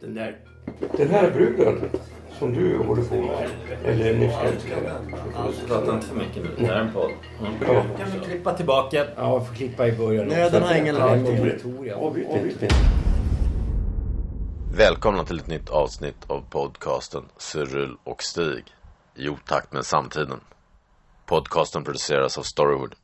Den där... Den här bruden som du håller på med, eller nyss älskade. Prata inte för mycket nu. Det här är en podd. Ja. Kan vi klippa tillbaka? Ja, jag får klippa i början. Nöden har ingen lag. Välkomna till ett nytt avsnitt av podcasten Cyril och Stig i otakt med samtiden. Podcasten produceras av Storywood.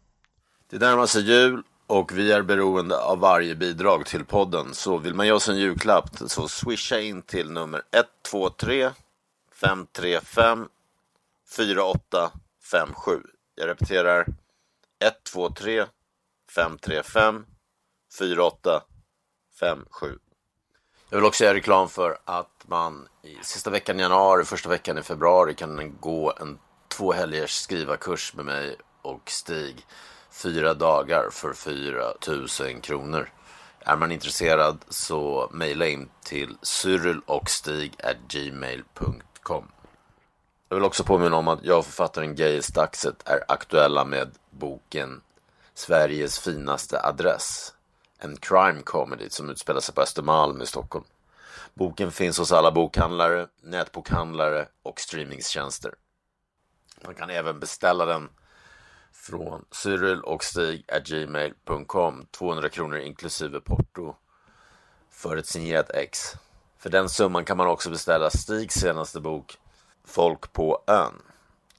Det närmar sig jul och vi är beroende av varje bidrag till podden. Så vill man ge oss en julklapp så swisha in till nummer 123 535 4857. Jag repeterar 123 535 4857. Jag vill också göra reklam för att man i sista veckan i januari, första veckan i februari kan gå en två helgers skrivarkurs med mig och Stig. Fyra dagar för 4 000 kronor. Är man intresserad så mejla in till gmail.com. Jag vill också påminna om att jag och författaren Geir Staxet är aktuella med boken Sveriges finaste adress. En crime comedy som utspelar sig på Östermalm i Stockholm. Boken finns hos alla bokhandlare, nätbokhandlare och streamingtjänster. Man kan även beställa den från Cyril och Stig gmail.com 200 kronor inklusive porto för ett signerat ex. För den summan kan man också beställa Stigs senaste bok Folk på ön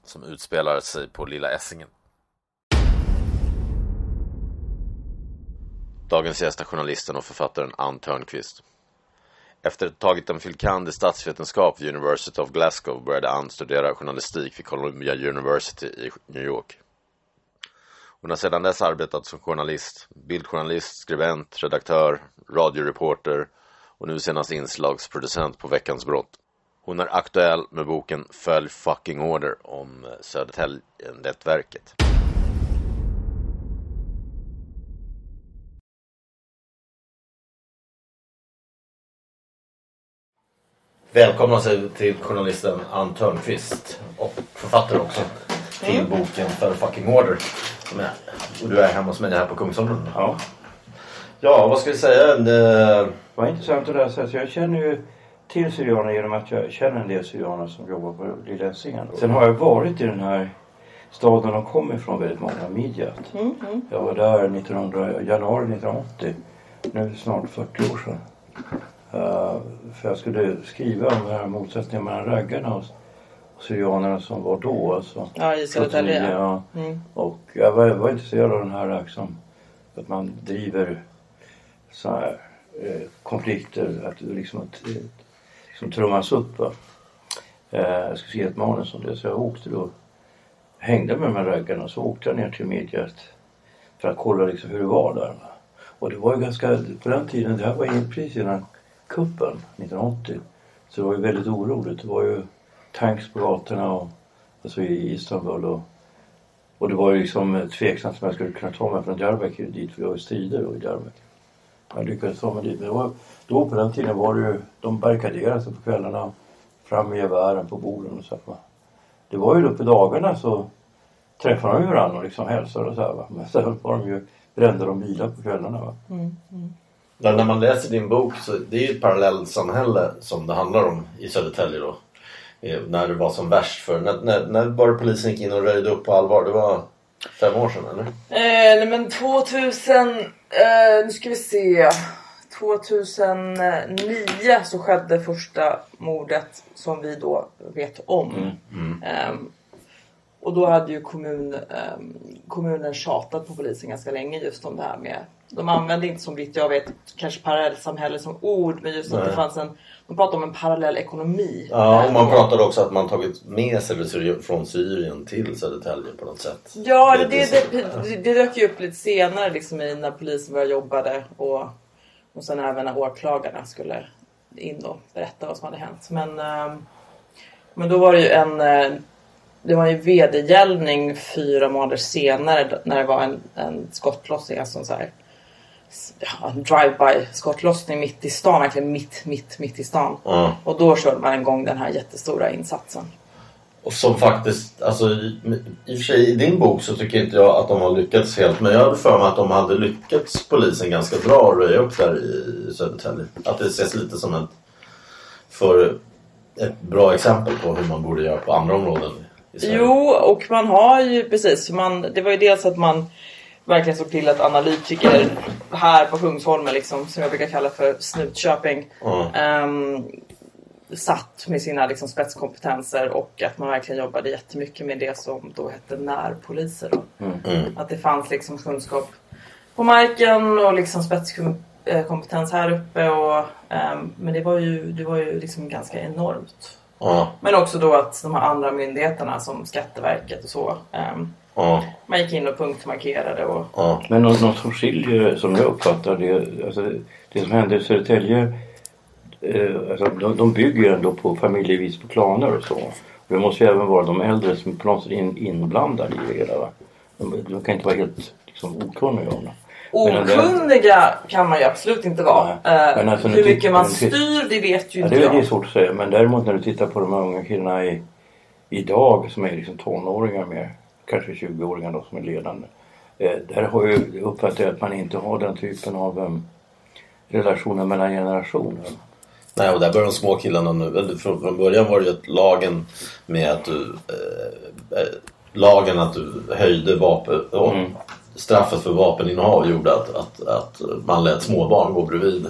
som utspelar sig på Lilla Essingen. Dagens gäst är journalisten och författaren Ann Törnqvist. Efter att ha tagit en filkand i statsvetenskap vid University of Glasgow började Ann studera journalistik vid Columbia University i New York. Hon har sedan dess arbetat som journalist, bildjournalist, skribent, redaktör, radioreporter och nu senast inslagsproducent på Veckans brott. Hon är aktuell med boken Följ fucking order om Södertälje-nätverket. Välkomna till journalisten Ann Törnqvist och författare också till boken För fucking order. Och du är hemma hos mig här på Kungsholmen. Ja, Ja, vad ska vi säga? Eh, vad intressant att läsa. Så jag känner ju till Syrianer genom att jag känner en del Syrianer som jobbar på Lilla Essingen. Sen har jag varit i den här staden de kommer ifrån väldigt många, Midjat. Jag var där 1900, januari 1980. Nu är det snart 40 år sedan. Eh, för jag skulle skriva om den här motsättningen mellan raggarna och syrianerna som var då. Alltså. Ja, i Södertälje. 79, ja. Mm. Och jag var, var intresserad av den här liksom, att man driver så här, eh, konflikter, att det liksom, att, liksom trummas upp. Va? Eh, jag skulle skriva ett manus om det så jag åkte då, hängde med de här raggarna och så åkte jag ner till Midgard för att kolla liksom hur det var där. Va? Och det var ju ganska, på den tiden, det här var ju precis innan kuppen 1980. Så det var ju väldigt oroligt. Det var ju tanks på gatorna och, alltså i Istanbul och och det var ju liksom tveksamt om jag skulle kunna ta mig från Diyarbakir dit för jag har ju strider då i Diyarbakir. Jag lyckades ta mig dit. Men det var, då på den tiden var det ju, de barrikaderade sig på kvällarna. Fram med gevären på borden och så. här, va. Det var ju då på dagarna så träffade de ju varandra och liksom hälsade och så här, va. Men sen var de ju, brände de bilar på kvällarna va. när när man läser din bok så det är ju ett parallellsamhälle som det handlar om i Södertälje då. Eh, När det var som värst för när, när, när det polisen gick in och röjde upp på allvar? Det var fem år sedan eller? Eh, nej men 2000, eh, nu ska vi se. 2009 så skedde första mordet som vi då vet om. Ehm, och då hade ju kommun, ehm, kommunen tjatat på polisen ganska länge just om det här med de använde inte som vitt jag vet kanske parallellsamhälle som ord men just att Nej. det fanns en, de pratade om en parallell ekonomi. Ja, och man pratade också att man tagit med sig det från Syrien till Södertälje på något sätt. Ja, det, Det- det, det, dök ju upp lite senare liksom, i när polisen började jobbade och, och sen även när åklagarna skulle in och berätta vad som hade hänt. Men, ehm, men då var det ju en eh, det var ju vedergällning fyra månader senare när det var en, en skottlossning, alltså så här, drive-by skottlossning mitt i stan, verkligen mitt, mitt, mitt i stan. Ja. Och då körde man igång den här jättestora insatsen. Och som faktiskt, alltså i, i och för sig i din bok så tycker inte jag att de har lyckats helt. Men jag hade för mig att de hade lyckats polisen ganska bra att röja upp där i Södertälje. Att det ses lite som ett, för ett bra exempel på hur man borde göra på andra områden i Sverige. Jo, och man har ju precis. Man, det var ju dels att man verkligen såg till att analytiker här på Kungsholmen, liksom, som jag brukar kalla för Snutköping, Ja. ehm, satt med sina liksom, spetskompetenser och att man verkligen jobbade jättemycket med det som då hette närpoliser. Då. Mm. Att det fanns liksom kunskap på marken och liksom spetskompetens här uppe. Och, ehm, men det var ju, det var ju liksom ganska enormt. Ja. Men också då att de här andra myndigheterna som Skatteverket och så. ehm, Ja. man gick in och punktmarkerade och Ja. Men något, något som skiljer som jag uppfattar det, alltså det som hände i Södertälje, eh, alltså de, de bygger ändå på familjevis på klaner och så. Och det måste ju även vara de äldre som på något sätt är in, inblandade i det hela. Va? De, de kan inte vara helt liksom, okunniga om det. Okunniga kan man ju absolut inte vara. Nej. Eh, Men alltså, hur mycket man styr det vet ju Ja, inte det, det är jag. svårt att säga men däremot när du tittar på de här unga killarna i, idag som är liksom tonåringar med kanske 20-åringar då som är ledande. Eh, där har ju uppfattat jag att man inte har den typen av um, relationer mellan generationer. Nej, och där börjar de små killarna nu. Från, början var det ju att lagen med att du... Eh, eh, lagen att du höjde vapen... Mm. Straffet för vapeninnehav gjorde att, att, att man lät småbarn gå bredvid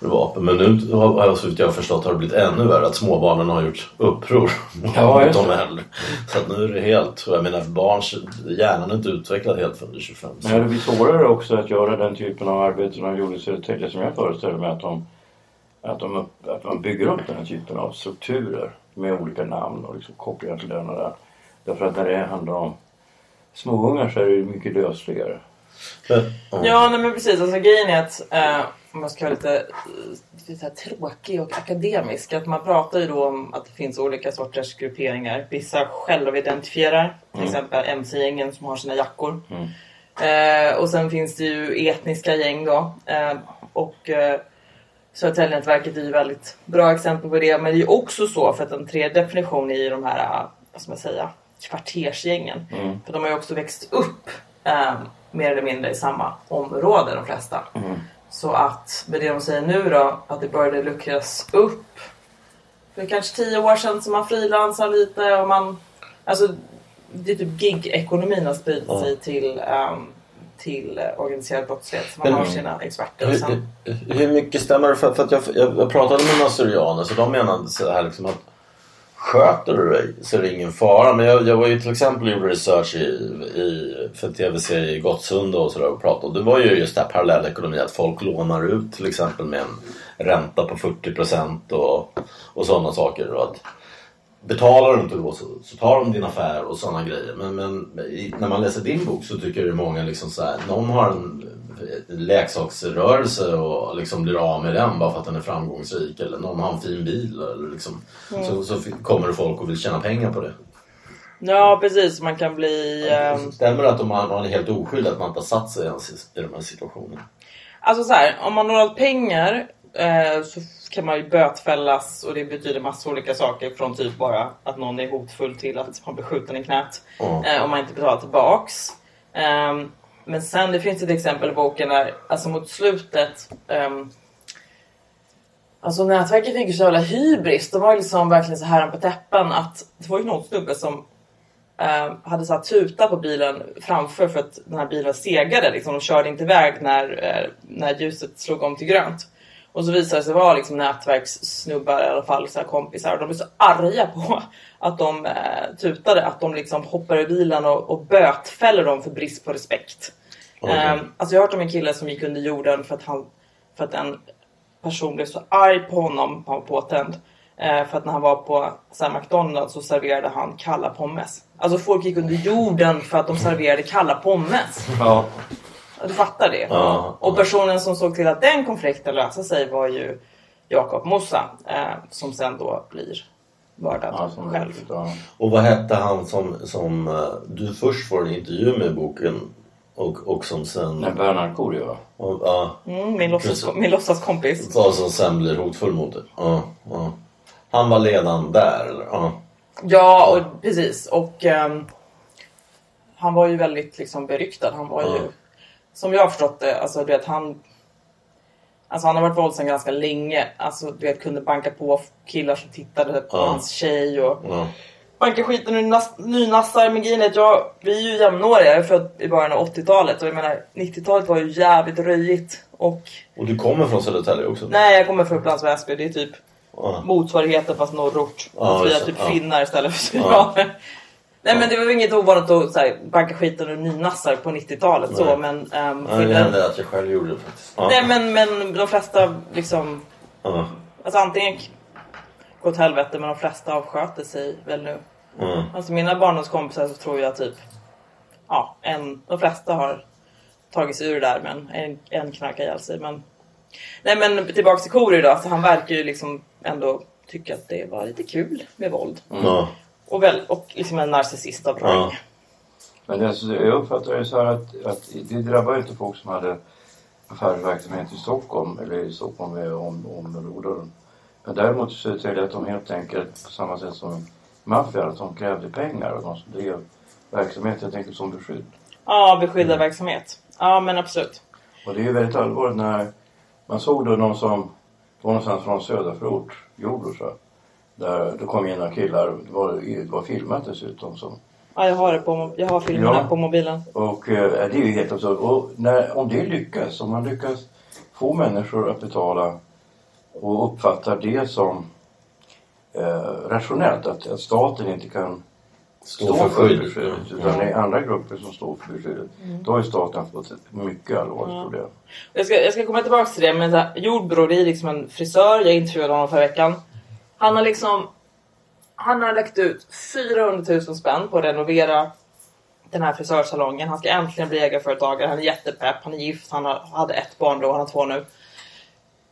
vapen. Men nu har så jag förstått har det blivit ännu värre att småbarnen har gjort uppror Ja, mot de äldre. Så att nu är det helt... Jag menar barns hjärnan är inte utvecklad helt förrän 25. Men det blir svårare också att göra den typen av arbete som de gjorde i Södertälje som jag föreställer mig att de att, de att man bygger upp den här typen av strukturer med olika namn och liksom kopplingar till den och den. Därför att när det handlar om småungar så är det ju mycket lösligare. Men, ja. Nej, men precis. Alltså, grejen är att eh, om jag ska vara lite, eh, lite här tråkig och akademisk. Att man pratar ju då om att det finns olika sorters grupperingar. Vissa självidentifierar. Till exempel MC-gängen som har sina jackor. Eh, och sen finns det ju etniska gäng då. Eh, och eh, Södertäljenätverket är ju väldigt bra exempel på det. Men det är ju också så för att en tredje definition är ju de här, eh, vad ska man säga, kvartersgängen. För de har ju också växt upp eh, mer eller mindre i samma område de flesta. Så att med det de säger nu då, att det började luckras upp för kanske tio år sedan så man frilansar lite och man... Alltså det är typ gig-ekonomin har spridit Ja. sig till, ehm, till organiserad brottslighet. Så man Men- har sina experter. Och Hur, sen, hur- hur mycket stämmer det? För, för att jag, jag, jag pratade med några syrianer så de menade så här liksom att sköter du dig så är det ingen fara. Men jag, jag var ju till exempel och gjorde research i, i, för en tv-serie i Gottsunda och sådär och pratade. Och det var ju just det här parallellekonomi att folk lånar ut till exempel med en ränta på 40 procent och, och sådana saker. Och att betalar du inte då så, så tar de din affär och sådana grejer. Men, men i, när man läser din bok så tycker det många liksom så här, någon har en leksaksrörelse och liksom blir av med den bara för att den är framgångsrik. Eller någon har en fin bil. Eller liksom, så, så f- kommer folk och vill tjäna pengar på det. ja precis, man kan bli... ehm, Stämmer det att man, man är helt oskyldig att man inte har satt sig ens i, i de här situationerna? Alltså så här, om man har lånat pengar eh, så kan man ju bötfällas och det betyder massa olika saker från typ bara att någon är hotfull till att man blir skjuten i knät Ja. eh, om man inte betalar tillbaks. Ehm, men sen det finns ett exempel i boken där, alltså mot slutet ehm, Alltså nätverket fick ju så jävla hybris. De var ju liksom verkligen så här på täppen att det var ju någon snubbe som eh, hade satt tuta på bilen framför för att den här bilen segade. Liksom. De körde inte iväg när, eh, när ljuset slog om till grönt. Och så visade det sig vara liksom nätverkssnubbar, i alla fall så kompisar. Och de blev så arga på att de eh, tutade att de liksom hoppar ur bilen och, och bötfäller dem för brist på respekt. Okej. Ehm, alltså jag har hört om en kille som gick under jorden för att, han, för att en person blev så arg på honom, han var påtänd. Eh, för att när han var på så här, McDonalds så serverade han kalla pommes. Alltså folk gick under jorden för att de serverade kalla pommes. Ja. Du fattar det? Ja. Och personen som såg till att den konflikten löste sig var ju Jakob Mossa. Eh, som sen då blir mördad Ja, som själv. ja. Och vad hette han som, som eh, du först får en intervju med i boken och, och som sen... Nej, Bernhard Korio va? Och, ja, Mm, min, låtsas, min låtsaskompis. och som sen blir hotfull mot dig. Ja, ja. Han var ledaren där eller? Ja. Ja, och precis. Och ehm, han var ju väldigt liksom beryktad. Han var ju. Som jag har förstått det, alltså du vet han Alltså han har varit våldsam ganska länge. Alltså du vet kunde banka på killar som tittade på Ja. hans tjej och Ja. banka skiten ur nas- nynassar. Men grejen är att jag, vi är ju jämnåriga. Jag är född i början av 80-talet och jag menar 90-talet var ju jävligt röjigt. Och Och du kommer från Södertälje också? nej, jag kommer från Upplands Väsby. Det är typ Ja. motsvarigheten fast norrort. Ja, vi är typ Ja. finnar istället för syrianer. Nej men det var inget ovanligt att så här, banka skiten ur nynassar på 90-talet så men... Um, Ja, det hände att jag själv gjorde det faktiskt. Nej men, men de flesta liksom... Ja. Alltså antingen gå åt helvete men de flesta avsköter sig väl nu. Ja. Alltså mina barndomskompisar så tror jag typ... Ja, en, de flesta har tagit sig ur det där men en, en knarkar ihjäl sig. Men, nej men tillbaks till Kori då. Så han verkar ju liksom ändå tycka att det var lite kul med våld. Ja. Och, väl, och liksom en narcissist av rang. Ja. Men det, alltså, jag uppfattar det så här att, att det drabbar inte folk som hade affärsverksamhet i Stockholm eller i Stockholm med om, områden. Men däremot så är det att de helt enkelt på samma sätt som maffian, att de krävde pengar och de som drev verksamhet helt enkelt som beskydd. Ja, beskyddad verksamhet. Ja, men absolut. Och det är ju väldigt allvarligt när man såg då någon som var någonstans från söderförort, Jordbro Där det kom in några killar, det var, det var filmat dessutom som Ja, jag har det på, jag har filmerna Ja. på mobilen. Och eh, det är ju helt absurt. Och när, om det lyckas, om man lyckas få människor att betala och uppfattar det som eh, rationellt, att, att staten inte kan Stå för skydd. beskyddet utan det är andra grupper som står för beskyddet. Då har ju staten fått ett mycket allvarligt Ja. problem. Jag ska, jag ska komma tillbaka till det, men Jordbro det är liksom en frisör. Jag intervjuade honom förra veckan. Han har liksom... Han har lagt ut 400 000 spänn på att renovera den här frisörsalongen. Han ska äntligen bli egenföretagare. Han är jättepepp. Han är gift. Han har, hade ett barn då. Han har två nu.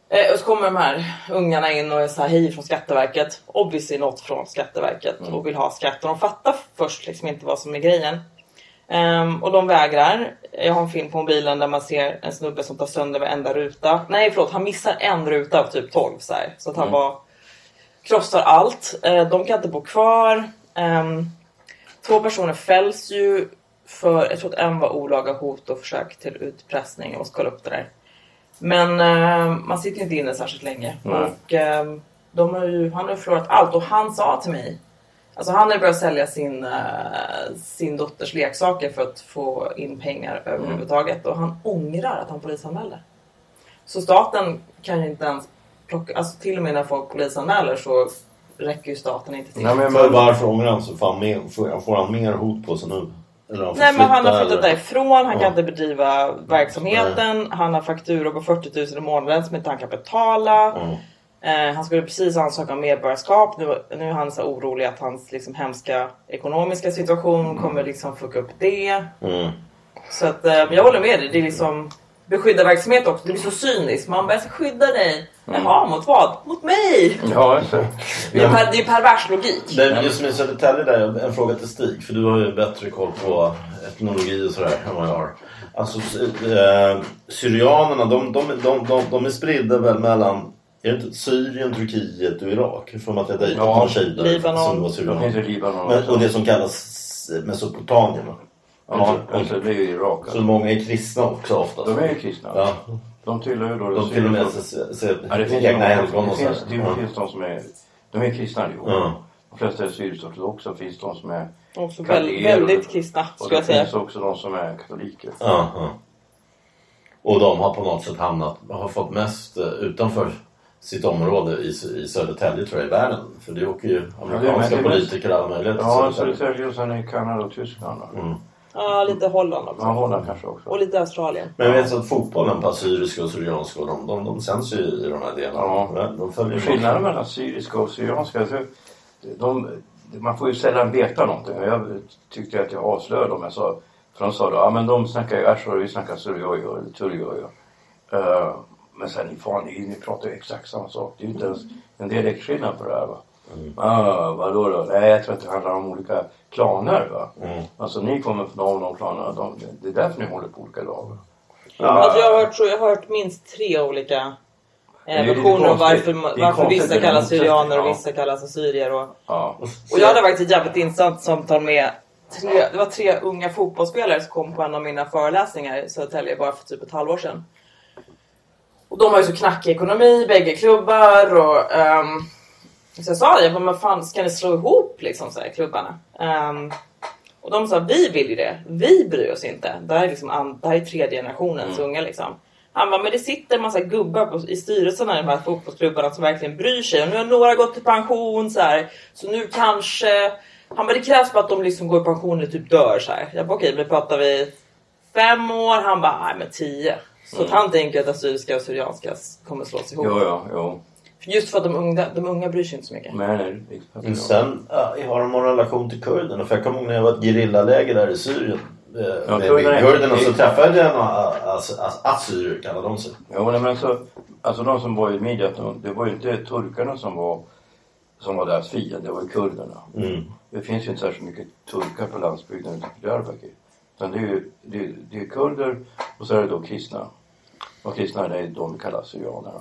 Eh, och så kommer de här ungarna in och är så här, hej från Skatteverket. Obviously något från Skatteverket och vill ha skatt. Och de fattar först liksom inte vad som är grejen. Ehm, och de vägrar. Jag har en film på mobilen där man ser en snubbe som tar sönder varenda ruta. Nej förlåt, han missar en ruta av typ 12 så, här, så att han bara krossar allt. Eh, de kan inte bo kvar. Ehm, två personer fälls ju för, jag tror att en var olaga hot och försök till utpressning. Jag måste kolla upp det där. Men eh, man sitter inte inne särskilt länge. Nej. Och, ehm, de har ju, han har ju förlorat allt och han sa till mig Alltså han har börjat sälja sin, eh, sin dotters leksaker för att få in pengar överhuvudtaget. Och han ångrar att han polisanmälde. Så staten kan ju inte ens plocka... Alltså till och med när folk polisanmäler så räcker ju staten inte till. Nej, men, För varför ångrar han sig? Får han, mer, får, han mer hot på sig nu? Eller han får Nej men han har flytta, flyttat eller? därifrån, han kan Ja. inte bedriva verksamheten. Han har fakturor på 40 000 i månaden som inte han kan betala. Mm. Eh, han skulle precis ansöka om medborgarskap. Nu, nu är han så orolig att hans liksom, hemska ekonomiska situation kommer liksom fucka upp det. Mm. Så att, eh, jag håller med dig. Det är liksom beskydda verksamhet också. Det blir så cyniskt. Man bara, jag ska skydda dig. Jaha, mot vad? Mot mig! Ja, Det är, per, det är pervers logik. Det är just med Södertälje där, en fråga till Stig. För du har ju bättre koll på etnologi och sådär än vad jag har. Alltså eh, Syrianerna, de, de, de, de, de är spridda väl mellan är det inte Syrien, Turkiet och Irak? För att jag dejtat Ja, någon tjej där Libanon. som var syrian. Libanon Men, och det som kallas Mesopotamien. Ja, alltså det är ju Irak. Så många är kristna också ofta. De är ju kristna. Ja, De tillhör ju då de till och med Ja, det finns, egna det helgon och så finns, det Ja. finns de som är, de är kristna allihop. Ja. De flesta är syrisk-ortodoxa. Det finns de som är Också och- väldigt kristna och skulle det jag säga. finns också de som är katoliker. Ja, ja. Och de har på något sätt hamnat, har fått mest eh, utanför sitt område i, i Södertälje tror jag i världen. För det åker ju amerikanska men det politiker och alla möjliga till Ja, Södertälje. Och sen i Kanada och Tyskland. Mm. Ja, lite Holland också. Ja, Holland kanske också. Och lite Australien. Men jag vet så att fotbollen på assyriska och syrianska, de, de, de sänds ju i de här delarna. Ja. De följer Skillnaden mellan syriska och syrianska, så de, man får ju sällan veta någonting. Jag tyckte att jag avslöjade dem. Jag sa, för de sa då, ja men de snackar ju ashur och vi snackar suryoyo eller turyoyo. Uh, men sen, fan, ni, ni pratar ju exakt samma sak. Det är ju inte ens en dialektskillnad på det här va. Ah, vadå då? Nej, jag tror att det handlar om olika klaner va. Mm. Alltså ni kommer från någon av de klanerna. De, det är därför ni håller på olika lag. va. Alltså jag har hört, jag har hört minst tre olika eh, versioner om varför, varför vissa kallas syrianer och vissa kallas assyrier. Och, Ja. och jag hade faktiskt ett jävligt intressant samtal med tre, det var tre unga fotbollsspelare som kom på en av mina föreläsningar i Södertälje bara för typ ett halvår sedan. Och de har ju så knackig ekonomi, bägge klubbar och ehm, så jag sa jag bara, fan ska ni slå ihop liksom så här, klubbarna? Ehm, och de sa vi vill ju det, vi bryr oss inte. Det här är, liksom, det här är tredje generationens unga liksom. Han bara, men det sitter en massa gubbar på, i styrelserna i de här fotbollsklubbarna som verkligen bryr sig. Och nu har några gått i pension så här. Så nu kanske... Han bara, det krävs bara att de liksom går i pension eller typ dör så här. Jag bara, okej, men pratar vi fem år? Han bara, nej men tio. Så att han tänker att assyriska och syrianska kommer slås ihop. Jo, ja, jo. Just för att de unga, de unga bryr sig inte så mycket. Men nej, Men sen ja, har de någon relation till kurderna. För jag kommer ihåg när jag var i ett gerillaläger där i Syrien. eh, Ja, med kurderna kurderna så träffade jag några ass- ass- assyrier kallar de sig. Jo, nej, men alltså, alltså de som var i Midjat, de- det var ju inte turkarna som var, som var deras fiende, det var ju kurderna. Mm. Det finns ju inte särskilt mycket turkar på landsbygden utanför Diyarbakir. Utan det är ju det är, det är kurder och så är det då kristna. Och kristna det är de vi kallar syrianerna.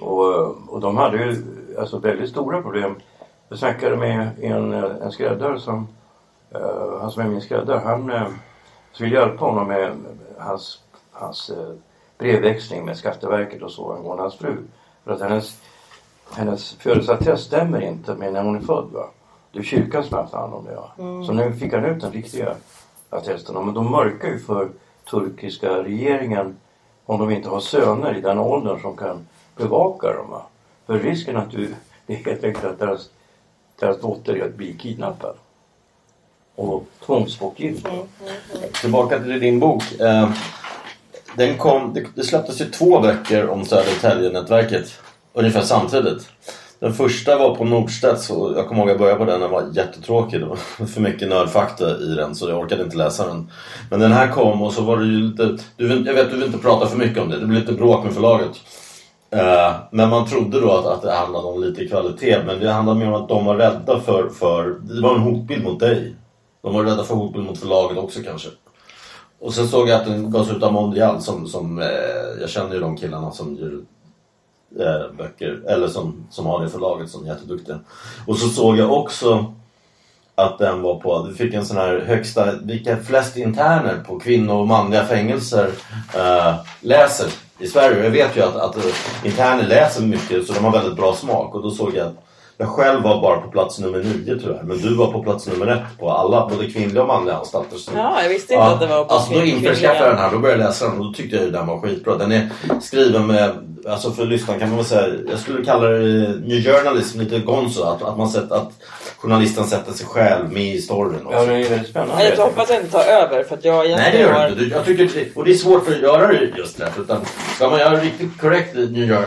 Och, och de hade ju alltså väldigt stora problem. Jag snackade med en, en skräddare som, eh, han som är min skräddare, han uh, ville hjälpa honom med hans, hans eh, brevväxling med Skatteverket och så angående hans fru. För att hennes, hennes födelseattest stämmer inte med när hon är född. Va? Det är kyrkan som har haft hand om det. Va? Så nu fick han ut den riktiga attesten. Men de mörkar ju för turkiska regeringen om de inte har söner i den åldern som kan bevaka dem. Va? För risken att du, det är helt enkelt att deras, deras dotter är att bli kidnappad. Och tvångsbortgift. Tillbaka till din bok. Eh, den kom, det, det släpptes ju två böcker om Södertälje-nätverket ungefär samtidigt. Den första var på Nordstedts och jag kommer ihåg att jag började på den. Den var jättetråkig. Det var för mycket nördfakta i den så jag orkade inte läsa den. Men den här kom och så var det ju lite... Du, vill- jag vet du vill inte prata för mycket om det. Det blev lite bråk med förlaget. Eh, men man trodde då att, att det handlade om lite kvalitet. Men det handlade mer om att de var rädda för... för det var en hotbild mot dig. De var rädda för hotbild mot förlaget också kanske. Och sen såg jag att den gavs ut av Mondial som, som eh, jag känner ju de killarna som gör eh, böcker, eller som, som har det förlaget som är jätteduktiga. Och så såg jag också att den var på, du fick en sån här högsta, vilka flest interner på kvinno och manliga fängelser eh, läser i Sverige. Jag vet ju att, att eh, interner läser mycket så de har väldigt bra smak och då såg jag att jag själv var bara på plats nummer nio tyvärr, men du var på plats nummer ett på alla, både kvinnliga och manliga anstalter. Så- Ja, jag visste inte att det var på Alltså då införskaffade jag den här, då började jag läsa den och då tyckte jag ju den var skitbra. Den är skriven med, alltså för lyssnaren kan man väl säga, jag skulle kalla det new journalism, lite gonzo. Att, att man sett att journalisten sätter sig själv med i storyn också. Ja, det är väldigt Nej, spännande. Jag hoppas jag inte tar över för att jag Nej det gör har... det inte. Du- Jag tycker, det- och det är svårt att göra det just därför. Utan ska man göra riktigt korrekt new eh,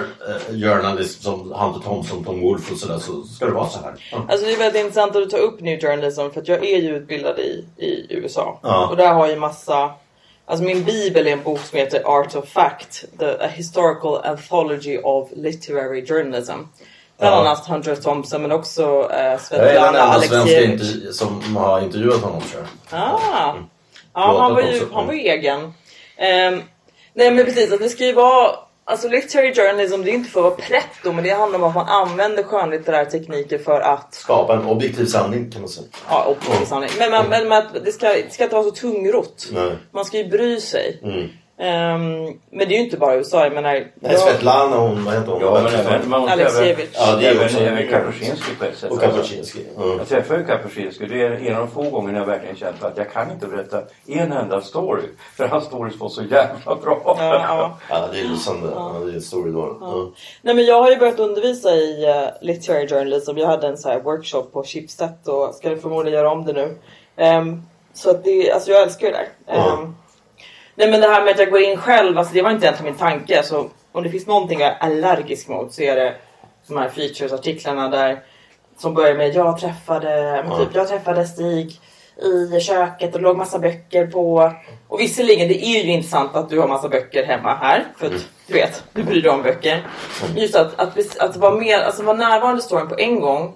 journalism som Hunter Thompson, Tom Wolfe och sådär så ska det vara så här. Ja. Alltså det är väldigt intressant att du tar upp New Journalism för att jag är ju utbildad i, i USA. Ja. Och där har ju massa... Alltså min bibel är en bok som heter Art of Fact. The, a Historical Anthology of Literary Journalism. Bland Ja. annat Hunter Thompson men också uh, Jag är den Svetlana enda svenska Alexievich. som har intervjuat honom tror jag. Ah. Ja, Pratat han var, ju, han var ju egen. Ehm, nej men precis, att det ska ju vara... Alltså literary journalism, det är inte för att vara pretto men det handlar om att man använder skönlitterära tekniker för att Skapa en objektiv sanning kan man säga. Ja, objektiv sanning. Men, men, men, men att det, ska, det ska inte vara så tungrott. Nej. Man ska ju bry sig. Mm. Ehm, men det är ju inte bara USA. Jag menar... Nej, jag- Svetlana hon, vad heter hon? Ja, men även, man måste Alexievich. Ja, det är också- även Kapuscinski på ett sätt. Och Kapuscinski. Mm. Jag träffade ju Kapuscinski. Det är en av de få gångerna jag verkligen känt att jag kan inte berätta en enda story. För hans stories var så jävla bra. Ja, ja. Ja, det är lysande. Ja. det är ett story då. Ja. Nej men jag har ju börjat undervisa i uh, literary journalism. Jag hade en så här workshop på Schibsted och ska förmodligen göra om det nu. Ehm, så att det, alltså jag älskar ju det där. Ehm, nej men det här med att jag går in själv, alltså det var inte egentligen min tanke. Alltså, om det finns någonting jag är allergisk mot så är det de här features-artiklarna där som börjar med jag träffade, men typ, jag träffade Stig i köket och låg massa böcker på. Och visserligen, det är ju intressant att du har massa böcker hemma här. För att du vet, du bryr dig om böcker. Just att, att, att vara mer, alltså vara närvarande i storyn på en gång.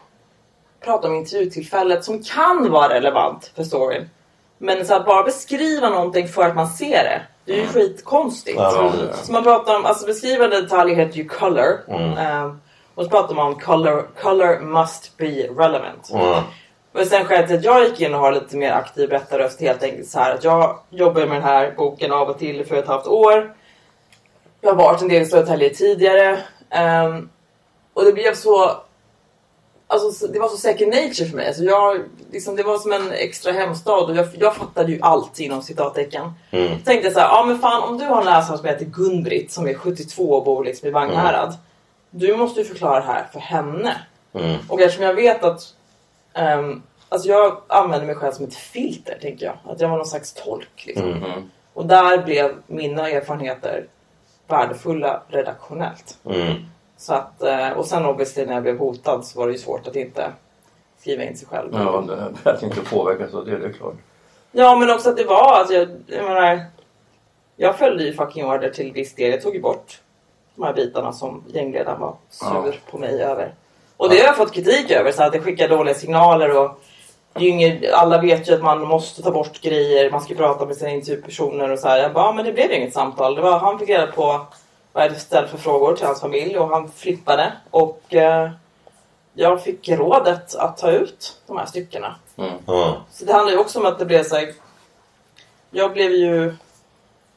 prata om intervjutillfället som kan vara relevant för storyn. Men så här, bara beskriva någonting för att man ser det. Det är ju skitkonstigt. Ja, ja, ja. Så man pratar om, alltså beskrivande detaljer heter ju color. Ehm, och så pratar man om color, color must be relevant. Ja. Men sen skälet till att jag gick in och har lite mer aktiv berättarröst helt enkelt så här att jag jobbar med den här boken av och till för ett halvt år. Jag har varit en del i Södertälje tidigare. ehm, och det blev så... Alltså så- det var så second nature för mig. Alltså jag, liksom, det var som en extra hemstad och jag, jag fattade ju allt inom citattecken. Jag tänkte så här, ja men fan om du har en läsare som heter Gun-Britt som är 72 och bor liksom i Vagnhärad. Du måste ju förklara det här för henne. Och eftersom jag vet att Ehm, alltså jag använder mig själv som ett filter, tänker jag. Att jag var någon slags tolk. Liksom. Och där blev mina erfarenheter värdefulla redaktionellt. Mm. Så att, eh, och sen obviously när jag blev hotad så var det ju svårt att inte skriva in sig själv. Ja, det- att inte påverkas av det, det är klart. Ja, men också att det var, alltså jag, jag menar, jag följde ju fucking order till viss del. Jag tog ju bort de här bitarna som gängledaren var sur Ja. på mig över. Och det har jag fått kritik över, så att det skickar dåliga signaler och inget, alla vet ju att man måste ta bort grejer, man ska prata med sina intervjupersoner och så här. Jag bara, ja, men det blev ju inget samtal. Det var, han fick reda på jag hade ställt för frågor till hans familj och han flippade. Och eh, jag fick rådet att ta ut de här styckena. Ja. Så det handlar ju också om att det blev så här, Jag blev ju...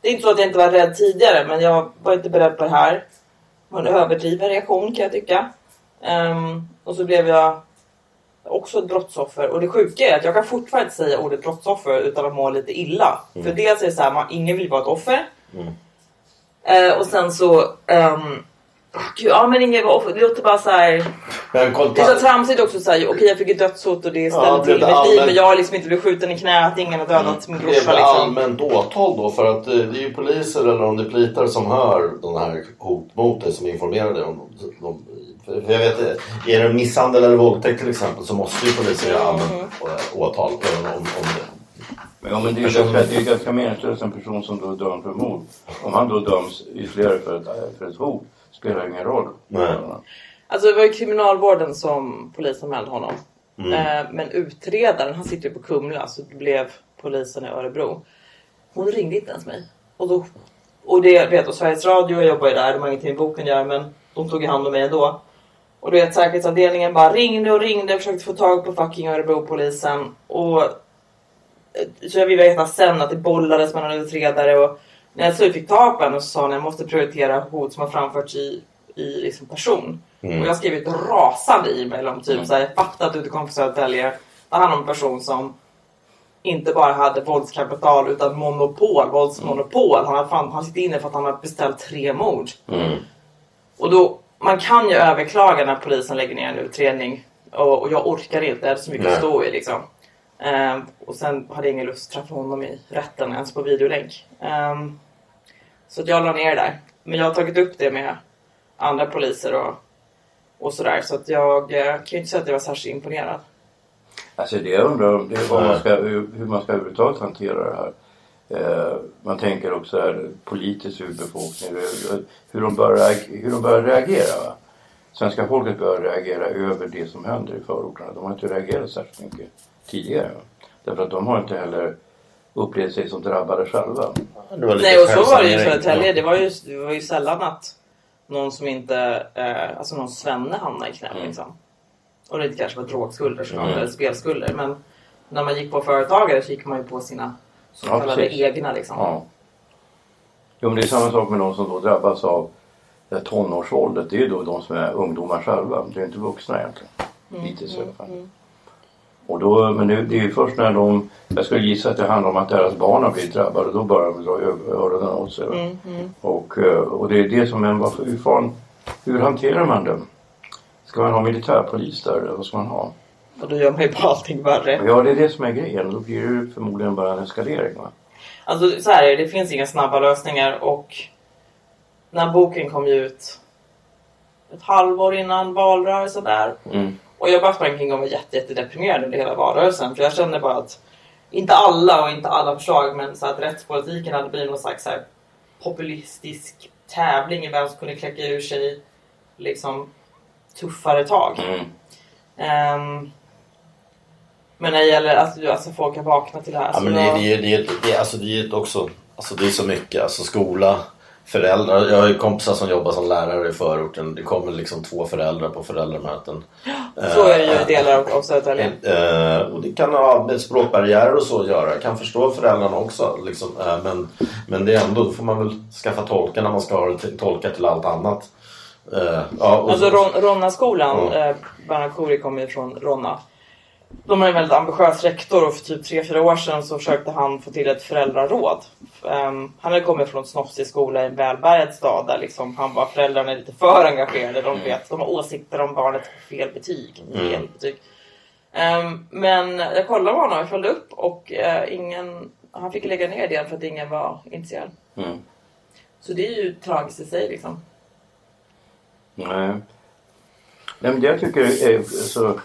Det är inte så att jag inte var rädd tidigare men jag var inte beredd på det här. Det var en överdriven reaktion kan jag tycka. Ehm, och så blev jag också ett brottsoffer. Och det sjuka är att jag kan fortfarande inte säga ordet brottsoffer utan att må lite illa. För dels är det så här, man, ingen vill vara ett offer. Eh, och sen så... Um, gud, ja men var offer. Det låter bara så här... Det är så tramsigt också såhär, okej jag fick ett dödshot och det Ja, ställde blev till det mitt liv allmänt- men jag har liksom inte blivit skjuten i knät, ingen har dödat min Det är brorsa väl liksom. allmänt åtal då för att eh, det är ju poliser eller om det är plitar som hör den här hot mot dig som informerar dig om de, för jag vet är det misshandel eller våldtäkt till exempel så måste ju polisen göra allmänt eh, åtal även om, om det. Men, ja, men det är ju ganska, det är ju ganska meningslöst en person som då är dömd för mord. Om han då döms ytterligare för ett, för ett hot spelar det ingen roll. Nej. Alltså det var ju kriminalvården som polisanmälde honom. Mm. Eh, men utredaren, han sitter ju på Kumla så det blev polisen i Örebro. Hon ringde inte ens mig. Och, då, och det vet och Sveriges Radio, jag jobbar ju där, de har ingenting med boken att göra men de tog ju hand om mig ändå. Och du vet säkerhetsavdelningen bara ringde och ringde och försökte få tag på fucking Örebropolisen. Och så jag vill veta sen att det bollades mellan utredare och när jag fick tag på henne så sa hon att jag måste prioritera hot som har framförts i, i liksom person. Och jag skrev ett rasande e-mail om typ såhär, jag fattar att du inte kom från Södertälje. Det handlar om en person som inte bara hade våldskapital utan monopol, våldsmonopol. Han, hade fan, han sitter inne för att han har beställt tre mord. Och då, man kan ju överklaga när polisen lägger ner en utredning. Och, och jag orkar inte, det är så mycket att stå i liksom. Ehm, och sen hade jag ingen lust att träffa honom i rätten ens på videolänk. Ehm, så jag la ner det där. Men jag har tagit upp det med andra poliser och och sådär. Så att jag eh, kan ju inte säga att jag var särskilt imponerad. Alltså det jag undrar om det är vad man ska, hur, hur man ska överhuvudtaget hantera det här. Eh, man tänker också här, politiskt urbefolkning, hur, hur, de bör, reag- hur de bör reagera. Va? Svenska folket bör reagera över det som händer i förorterna. De har inte reagerat särskilt mycket tidigare. Därför att de har inte heller upplevt sig som drabbade själva. Det var lite Nej och så var det ju i. Södertälje. Det var ju, det var ju sällan att någon som inte, eh, alltså någon svenne hamnade i kläm Mm. liksom. Och det inte kanske var drogskulder som eller spelskulder. Men när man gick på företagare så gick man ju på sina så Ja, kallade precis. egna liksom. Ja. Jo men det är samma sak med de som då drabbas av det tonårsvåldet. Det är ju då de som är ungdomar själva. Det är inte vuxna egentligen. Hittills i alla fall. Och då, men det, det är ju först när de, jag skulle gissa att det handlar om att deras barn har blivit drabbade. Då börjar de dra öronen åt sig. va. Och, eh, och det är det som varför, hur, fan, hur hanterar man det? Ska man ha militärpolis där eller vad ska man ha? Och då gör man ju bara allting värre. Ja det är det som är grejen. Då blir det förmodligen bara en eskalering. Va? Alltså så här är det, det finns inga snabba lösningar och när boken kom ut ett halvår innan valrörelsen där. Mm. Och jag bara sprang omkring och var jätte, jättedeprimerad under hela valrörelsen. För jag kände bara att, inte alla och inte alla förslag, men så att rättspolitiken hade blivit någon slags så här populistisk tävling i vem som kunde kläcka ur sig liksom tuffare tag. Mm. Ehm, men när det gäller att alltså, alltså, folk har vaknat till det här. Ja, men det, det, det, det, alltså det är också, alltså det är så mycket. Alltså skola, föräldrar. Jag har ju kompisar som jobbar som lärare i förorten. Det kommer liksom två föräldrar på föräldramöten. Så är det ju i delar av, av Södertälje. Eh, och det kan ha med språkbarriärer och så att göra. Jag kan förstå föräldrarna också. Liksom. Eh, men, men det är ändå, då får man väl skaffa tolkar när man ska ha tolkar till allt annat. Eh, ja, och Alltså så- Ron, Ronna-skolan, Ja. eh, Bernhard Khoury kommer ju från Ronna. De har en väldigt ambitiös rektor och för typ 3-4 år sedan så försökte han få till ett föräldraråd. Ehm, han hade kommit från en snofsig skola i en välbärgad stad där liksom han var föräldrarna är lite för engagerade. De vet, de har åsikter om barnet får fel betyg. Fel betyg. Ehm, men jag kollade med honom, jag följde upp och eh, ingen, han fick lägga ner det för att ingen var intresserad. Mm. Så det är ju tragiskt i sig liksom. Nej. Nej men jag tycker så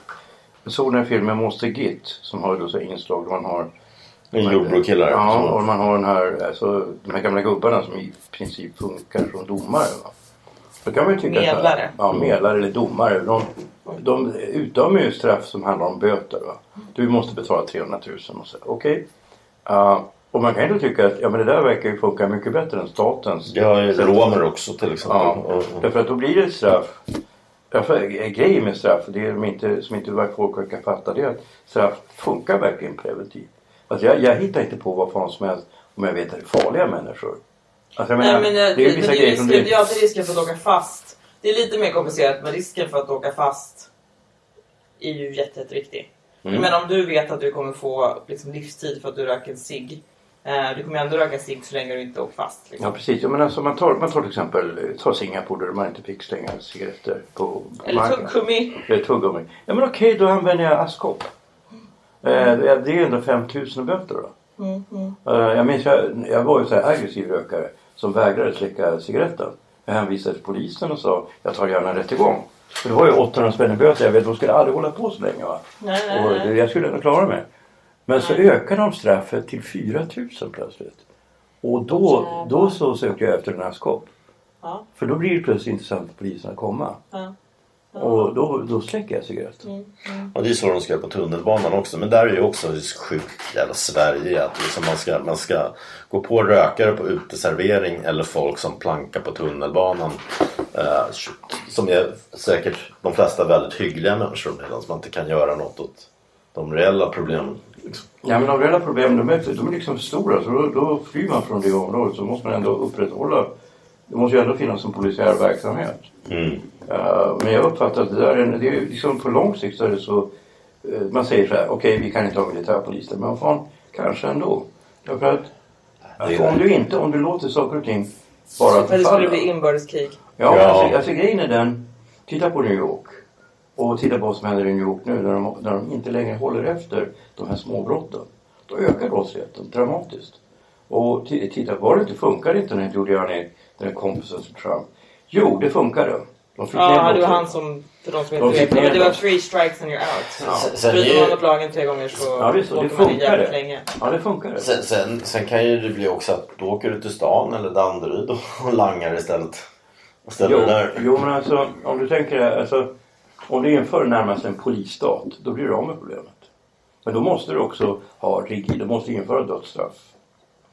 jag såg den här filmen Måste Git som har då så inslag där man har En jordbrukskillar. Ja, och man har den här, alltså, de här gamla gubbarna som i princip funkar som domare. Va? Då kan man ju tycka Medlare. Ja, medlare eller domare. De, de utdömer ju straff som handlar om böter. Va? Du måste betala 300 000 och så. Okej. Ja, och man kan ju tycka att ja, men det där verkar ju funka mycket bättre än statens. Sätt. romer också till exempel. Ja, därför att då blir det ett straff. Därför, grejen med straff, det är de inte, som inte folk verkar fatta, det är att straff funkar verkligen preventivt. Alltså jag, jag hittar inte på vad fan som helst om jag vet att det är farliga människor. Alltså jag Nej, menar, men, det är det, men vissa är grejer som det är risken för att åka fast. Det är lite mer komplicerat men risken för att åka fast är ju jätte, jätteviktig. Mm. Men om du vet att du kommer få liksom, livstid för att du röker en cigg. Eh, du kommer ändå röka cigg så länge du inte åker fast. Liksom. Ja precis, jag menar, alltså, man, tar, man tar till exempel ta Singapore där man inte fick stänga cigaretter på, Eller marken. tuggummi. Eller tuggummi. Ja men okej, då använder jag askkopp. Eh, det är ju ändå 5000 böter då. Eh, jag minns, jag, jag var ju så här aggressiv rökare som vägrade slicka cigaretten. Jag hänvisade till polisen och sa jag tar gärna en rättegång. För det var ju 800 spänn i böter. Jag vet, de skulle aldrig hålla på så länge va. Nej, nej, Och nej. det- jag skulle ändå klara mig. Men så ökade de straffet till 4000 plötsligt. Och då, då så sökte jag efter en askkopp. Ja. För då blir det plötsligt intressant för polisen att komma. Ja. Och då, då släcker jag cigaretten. Och det är så de ska göra på tunnelbanan också. Men där är ju också så sjukt jävla Sverige att liksom man, ska, man ska gå på rökare på uteservering eller folk som plankar på tunnelbanan. Eh, som är säkert de flesta väldigt hyggliga människor medan man inte kan göra något åt de reella problemen. Liksom. Ja men de reella problemen de är, de är liksom för stora så då, då flyr man från det området så måste man ändå upprätthålla det måste ju ändå finnas en polisiär verksamhet. Mm. Eh, men jag uppfattar att det där är, det är liksom på lång sikt så är det så eh, man säger så här okej vi kan inte ha militärpoliser men fan kanske ändå. Därför att är om du inte, om du låter saker och ting bara Men det skulle förfalla. bli inbördeskrig. Ja, Ja. Alltså, alltså grejen är den. Titta på New York. Och titta på vad som händer i New York nu när de, när de inte längre håller efter de här småbrotten. Då ökar brottsligheten dramatiskt. Och ti- titta, var det inte funkade inte när Göran den här kompisen till Trump? Jo, det funkade. De fick Ja, det var han som, för de som De inte fick vet, det var three strikes and you're out. Ja. Sen- sen Bryter man mot lagen tre gånger så Ja, det åker man in funkar jävligt det. länge. Ja, det funkar. det. Sen, sen, sen kan ju det bli också att då åker du till stan eller Danderyd och langar istället. Och ställer Jo, där. jo, men alltså om du tänker det, alltså, om du inför närmast en polisstat, då blir du av med problemet. Men då måste du också ha rigid, du måste införa dödsstraff.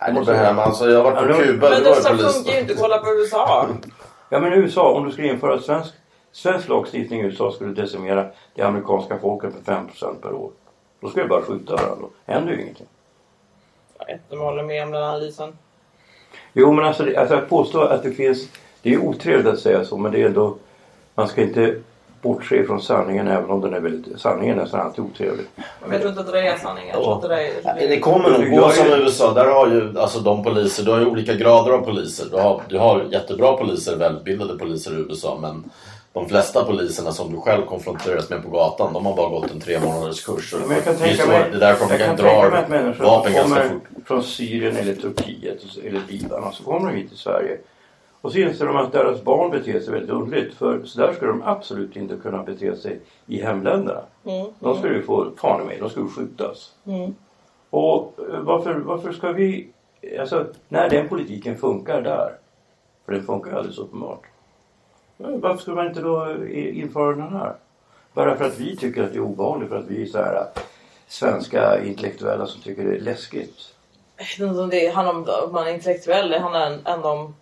Nej, det behöver man. Alltså, jag har varit på Ja, men- Kuba. Men polis. funkar ju inte. Kolla på USA. Ja men i USA, om du skulle införa svensk, svensk lagstiftning i USA skulle decimera det amerikanska folket med 5% per år. Då skulle det bara skjuta varandra. Händer ju ingenting. Jag vet inte om jag håller med om den analysen. Jo men alltså, alltså att påstå att det finns, det är otrevligt att säga så men det är ändå, man ska inte bortse från sanningen även om den är väldigt, sanningen är nästan alltid otrevlig. Men jag tror inte att det är sanningen. Jag tror att det Ja, är... Det kommer nog gå som i USA. Där har ju alltså de poliser, du har ju olika grader av poliser. Du har, du har jättebra poliser, välutbildade poliser i USA men de flesta poliserna som du själv konfronteras med på gatan de har bara gått en tre månaders kurs. Men jag kan det, är tänka mig, det är därför de kan kan dra att människor vapen ganska fort. från Syrien eller Turkiet eller Libanon så kommer de hit till Sverige. Och så inser de att deras barn beter sig väldigt underligt. För så där skulle de absolut inte kunna bete sig i hemländerna. Mm. De skulle ju få, fan i mig, de skulle skjutas. Mm. Och eh, varför, varför ska vi, alltså när den politiken funkar där, för den funkar ju alldeles uppenbart. Varför skulle man inte då eh, införa den här? Bara för att vi tycker att det är obehagligt, för att vi är så här eh, svenska intellektuella som tycker det är läskigt. Jag vet inte om det handlar om att man är intellektuell. Det handlar ändå om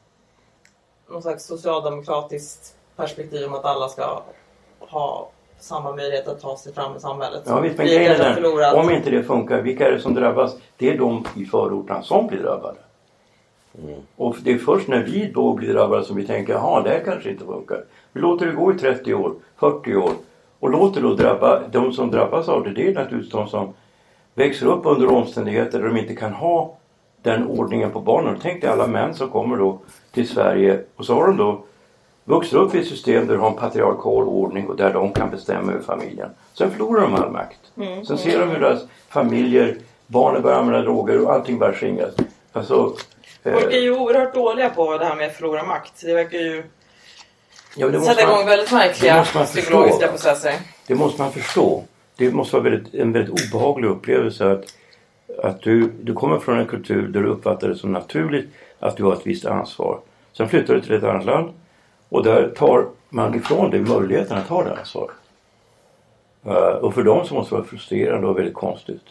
någon slags socialdemokratiskt perspektiv om att alla ska ha samma möjlighet att ta sig fram i samhället. Ja visst, men Vi grejen är den, om inte det funkar, vilka är det som drabbas? Det är de i förorterna som blir drabbade. Och det är först när vi då blir drabbade som vi tänker, jaha, det här kanske inte funkar. Vi låter det gå i 30 år, 40 år och låter då drabba, de som drabbas av det, det är naturligtvis de som växer upp under omständigheter där de inte kan ha den ordningen på barnen. Tänk dig alla män som kommer då till Sverige och så har de då vuxit upp i ett system där de har en patriarkal ordning och där de kan bestämma över familjen. Sen förlorar de all makt. Mm. Sen ser de hur deras familjer, barnen börjar använda droger och allting börjar skingras. Alltså, eh, Folk är ju oerhört dåliga på det här med att förlora makt. Det verkar ju ja, det sätta igång väldigt märkliga förstå. psykologiska processer. Det måste man förstå. Det måste vara väldigt, en väldigt obehaglig upplevelse att, att du, du kommer från en kultur där du uppfattar det som naturligt att du har ett visst ansvar. Sen flyttar du till ett annat land och där tar man ifrån dig möjligheten att ta det ansvaret. Eh, och för dem så måste det vara frustrerande och väldigt konstigt.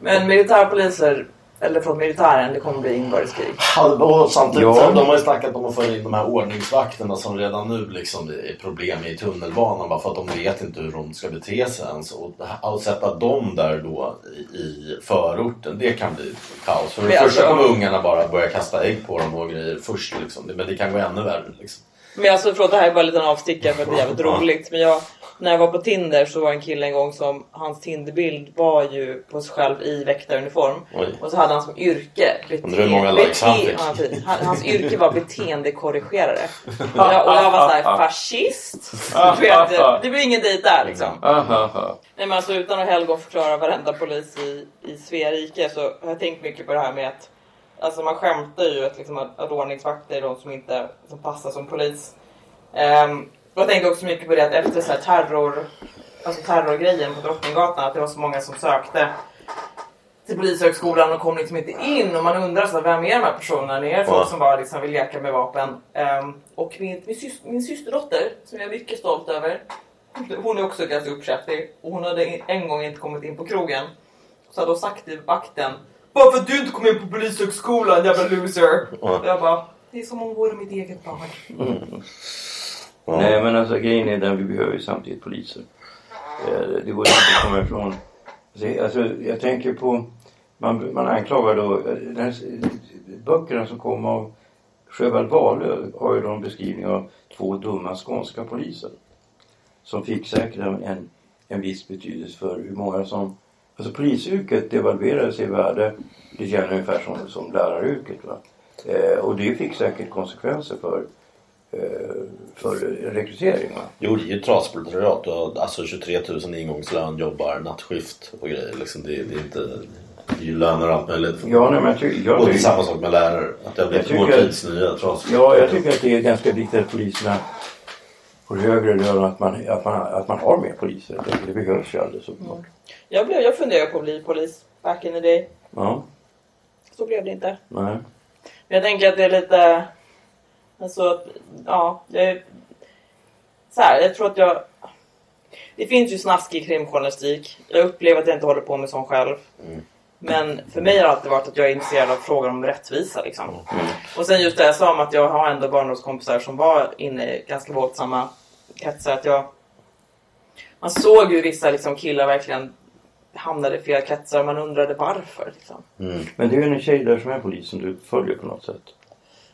Men militärpoliser, eller från militären, det kommer bli inbördeskrig. Ja, och samtidigt, Ja. de har ju snackat om att föra in de här ordningsvakterna som redan nu liksom är problem i tunnelbanan bara för att de vet inte hur de ska bete sig ens. Och att sätta dem där då i, förorten, det kan bli kaos. För det första alltså- kommer ungarna bara börja kasta ägg på dem och grejer först liksom. Men det kan gå ännu värre liksom. Men alltså förlåt, det här är bara en liten avstickare för att det är jävligt roligt. Men jag, när jag var på Tinder så var en kille en gång som, hans Tinderbild var ju på sig själv i väktaruniform. Oj. Och så hade han som yrke Undrar hur många likes han fick. Han- Hans yrke var beteendekorrigerare. och, jag, och jag var såhär, fascist? Du vet, det blir ingen dejt där liksom. Nej men alltså utan att helgon förklara varenda polis i, i Svea rike så har jag tänkt mycket på det här med att Alltså man skämtar ju att, liksom, att, att ordningsvakter är de som inte som passar som polis. Och jag tänkte också mycket på det att efter så här terror, alltså terrorgrejen på Drottninggatan att det var så många som sökte till Polishögskolan och kom liksom inte in och man undrar så här, vem är de här personerna? Är det folk Ja. som bara liksom vill leka med vapen? Ehm, och min, min, sys, min systerdotter som jag är mycket stolt över hon är också ganska uppkäftig och hon hade en gång inte kommit in på krogen. Så hade hon sagt till vakten Bara för att du inte kom in på polishögskolan jävla loser. Ja. Och jag bara Det är som om hon vore mitt eget barn. Ja. Nej men alltså grejen är den vi behöver ju samtidigt poliser. Eh, Det går inte att komma ifrån. Alltså, alltså jag tänker på, man, man anklagar då, den böckerna som kom av Sjöwall Wahlöö har ju då en beskrivning av två dumma skånska poliser. Som fick säkert en, en, viss betydelse för hur många som, alltså polisyrket devalverades i värde, det grann ungefär som, som läraryrket. Va? Eh, och det fick säkert konsekvenser för för rekrytering. Va? Jo, det är ju ett trasproletariat. Alltså 23 000 ingångslön, jobbar nattskift och grejer. Liksom det, det är inte... Det är ju löner och allt möjligt. Ja, nej, men jag, ty- jag, och det är tycker- samma sak med lärare. Att det har blivit Jag vår tycker- tids nya. Ja, jag tycker att det är ganska viktigt att poliserna får högre lön att man, att man, att man har mer poliser. Det, det behövs ju alldeles uppenbart. Jag, blev, jag funderade på att bli polis back in the day. Ja, Så blev det inte. nej. Men jag tänker att det är lite... Alltså, ja. Är- så här, jag tror att jag... Det finns ju snaskig krimjournalistik. Jag upplever att jag inte håller på med sån själv. Men för mig har det alltid varit att jag är intresserad av frågan om rättvisa. Liksom. Och sen just det jag sa om att jag har ändå barndomskompisar som var inne i ganska våldsamma kretsar. Att jag, man såg ju vissa liksom, killar verkligen hamnade i fel kretsar och man undrade varför. Liksom. Men det är ju en tjej där som är polis som du följer på något sätt.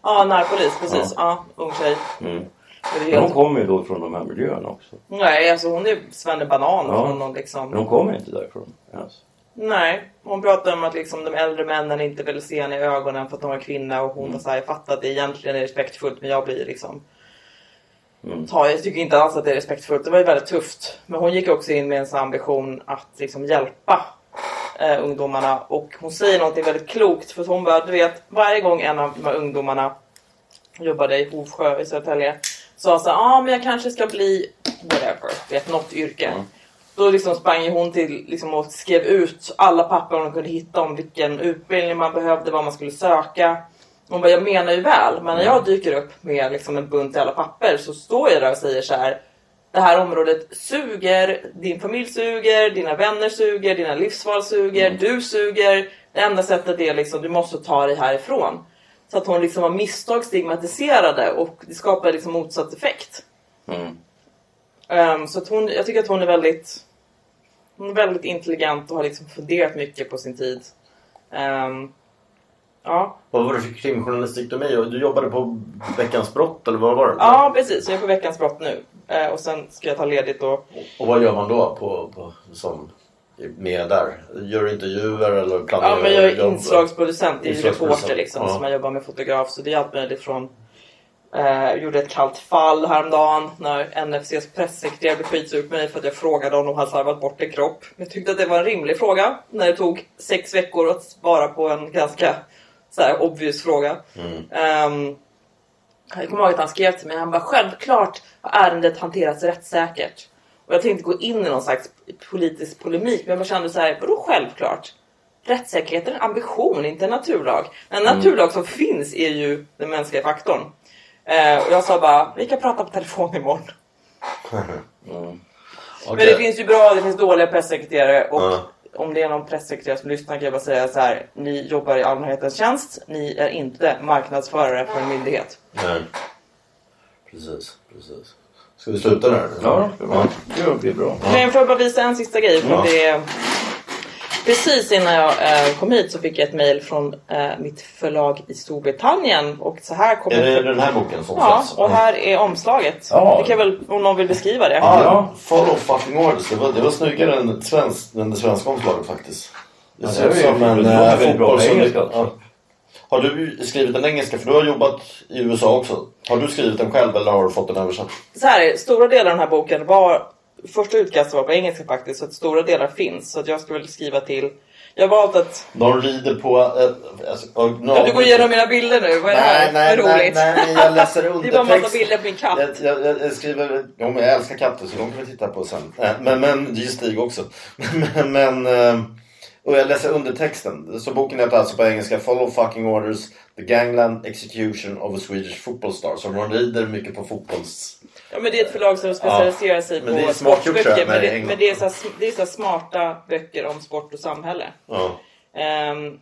Ja, närpolis, precis. Ja, ung tjej. Mm. Men hon kommer ju då från de här miljöerna också. Nej, alltså hon är svennebanan Ja. från någon liksom... Men hon kommer inte därifrån. Alltså. Nej, hon pratar om att liksom de äldre männen inte vill se henne i ögonen för att hon är kvinna och hon var såhär, jag fattar att det egentligen är respektfullt men jag blir liksom Ta, jag tycker inte alls att det är respektfullt. Det var ju väldigt tufft. Men hon gick också in med en sån ambition att liksom hjälpa eh, ungdomarna. Och hon säger någonting väldigt klokt. För hon bara, du vet, varje gång en av de här ungdomarna jobbade i Hovsjö i Södertälje sa så ja ah, men jag kanske ska bli whatever, vet, något yrke. Då liksom sprang hon till liksom, och skrev ut alla papper hon kunde hitta om vilken utbildning man behövde, vad man skulle söka. Hon bara, jag menar ju väl, men när jag dyker upp med liksom, en bunt jävla papper så står jag där och säger så här. Det här området suger, din familj suger, dina vänner suger, dina livsval suger, du suger. Det enda sättet är liksom, du måste ta dig härifrån. Så att hon liksom av misstag stigmatiserade och det skapar liksom motsatt effekt. Ehm, så att hon, jag tycker att hon är väldigt hon är väldigt intelligent och har liksom funderat mycket på sin tid. Ehm, ja. Vad var det för krimjournalistik du med? Du jobbade på Veckans brott eller vad var det? ja, precis. Jag är på veckans brott nu. Eh, och sen ska jag ta ledigt och... Och vad gör man då på, på, som med där? Gör intervjuer eller planerar Ja, men jag är jobb? inslagsproducent. Det är reporter liksom. ja. Så man jobbar med fotograf. Så det är allt möjligt från... Eh, jag gjorde ett kallt fall häromdagen när NFCs pressekreterare blev skitsur på mig för att jag frågade om de hade slarvat bort en kropp. Jag tyckte att det var en rimlig fråga när det tog sex veckor att svara på en ganska så här, obvious fråga. Ehm, jag kommer ihåg att han skrev till mig. Han bara självklart har ärendet hanterats rättssäkert. Och jag tänkte gå in i någon slags politisk polemik. Men jag bara kände så här, vadå självklart? Rättssäkerhet är en ambition, inte en naturlag. En naturlag som finns är ju den mänskliga faktorn. Eh, och jag sa bara, vi kan prata på telefon imorgon. Okej. Men det finns ju bra det finns dåliga pressekreterare. Och Ja. Om det är någon pressekreterare som lyssnar kan jag bara säga så här. Ni jobbar i allmänhetens tjänst. Ni är inte marknadsförare för en myndighet. Nej. Precis, precis. Ska vi sluta där? Ja, det var- det blir bra. Men jag får bara visa en sista grej. För Ja. det är, precis innan jag eh, kom hit så fick jag ett mail från eh, mitt förlag i Storbritannien. Och så här kommer... Är det den här boken som Ja, släpps? och här är omslaget. Ja. Det kan väl, om någon vill beskriva det. Ja, Follow fucking orders. Det var, det var snyggare än ett svenskt, än det svenska omslaget faktiskt. Det Ja, ser ut som en äh. Ja. Har du skrivit den engelska? För du har jobbat i USA också. Har du skrivit den själv eller har du fått den översatt? Så här är, stora delar av den här boken var... Första utkastet var på engelska faktiskt, så att stora delar finns. Så att jag skulle skriva till... Jag har valt att... De rider på... Äh, alltså, no, Ja, du går igenom mina bilder nu, vad är det här? Nej, nej, Vad nej, roligt. nej, men jag läser Det är bara en massa undertext. bilder på min katt. Jag, jag, jag skriver... Jo, men jag älskar katter så de kan vi titta på sen. Eh, Men, men det är ju Stig också. Men, men, eh, och jag läser undertexten. Så boken heter alltså på engelska Follow fucking orders. The gangland execution of a Swedish football star. Så de rider mycket på fotbolls... Ja, men det är ett förlag som specialiserar sig är på sportböcker. Men det, men det är så, det är så smarta böcker om sport och samhälle. Ja. Ehm,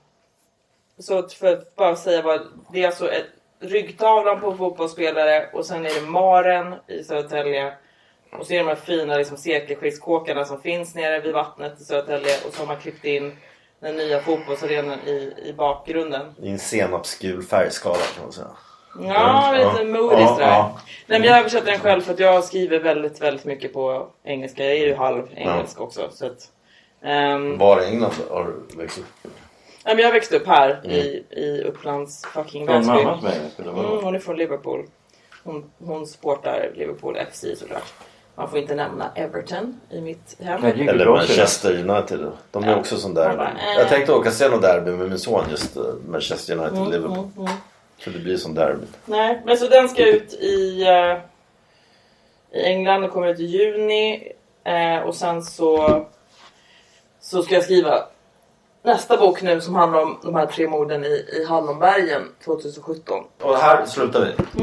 så för att bara säga vad, det är alltså ett, ryggtavlan på fotbollsspelare och sen är det Maren i Södertälje. Och så är det de här fina liksom, sekelskiftskåkarna som finns nere vid vattnet i Södertälje och så har man klippt in den nya fotbollsarenan i, i bakgrunden. I en senapsgul färgskala kan man säga. Ja, lite sådär. ja. Nej, men jag översätter den själv för att jag skriver väldigt, väldigt mycket på engelska. Jag är ju halv engelsk också. Så att, ehm, Var i England har du växt upp? nej, men jag växte upp här Mm. i, i Upplands fucking Från Väsby. Mm, hon är från Liverpool. Hon, hon sportar Liverpool FC såklart. Man får inte nämna Everton i mitt hem. Eller Manchester United. De är Ja. också sån där. Bara, eh. Jag tänkte åka och se något derby med min son just eh, Manchester Mm, United-Liverpool. Så det blir som derby. Nej, men så den ska ut i, eh, i England och kommer ut i juni. Eh, och sen så, så ska jag skriva nästa bok nu som handlar om de här tre morden i, i Hallonbergen 2017. Och här slutar vi.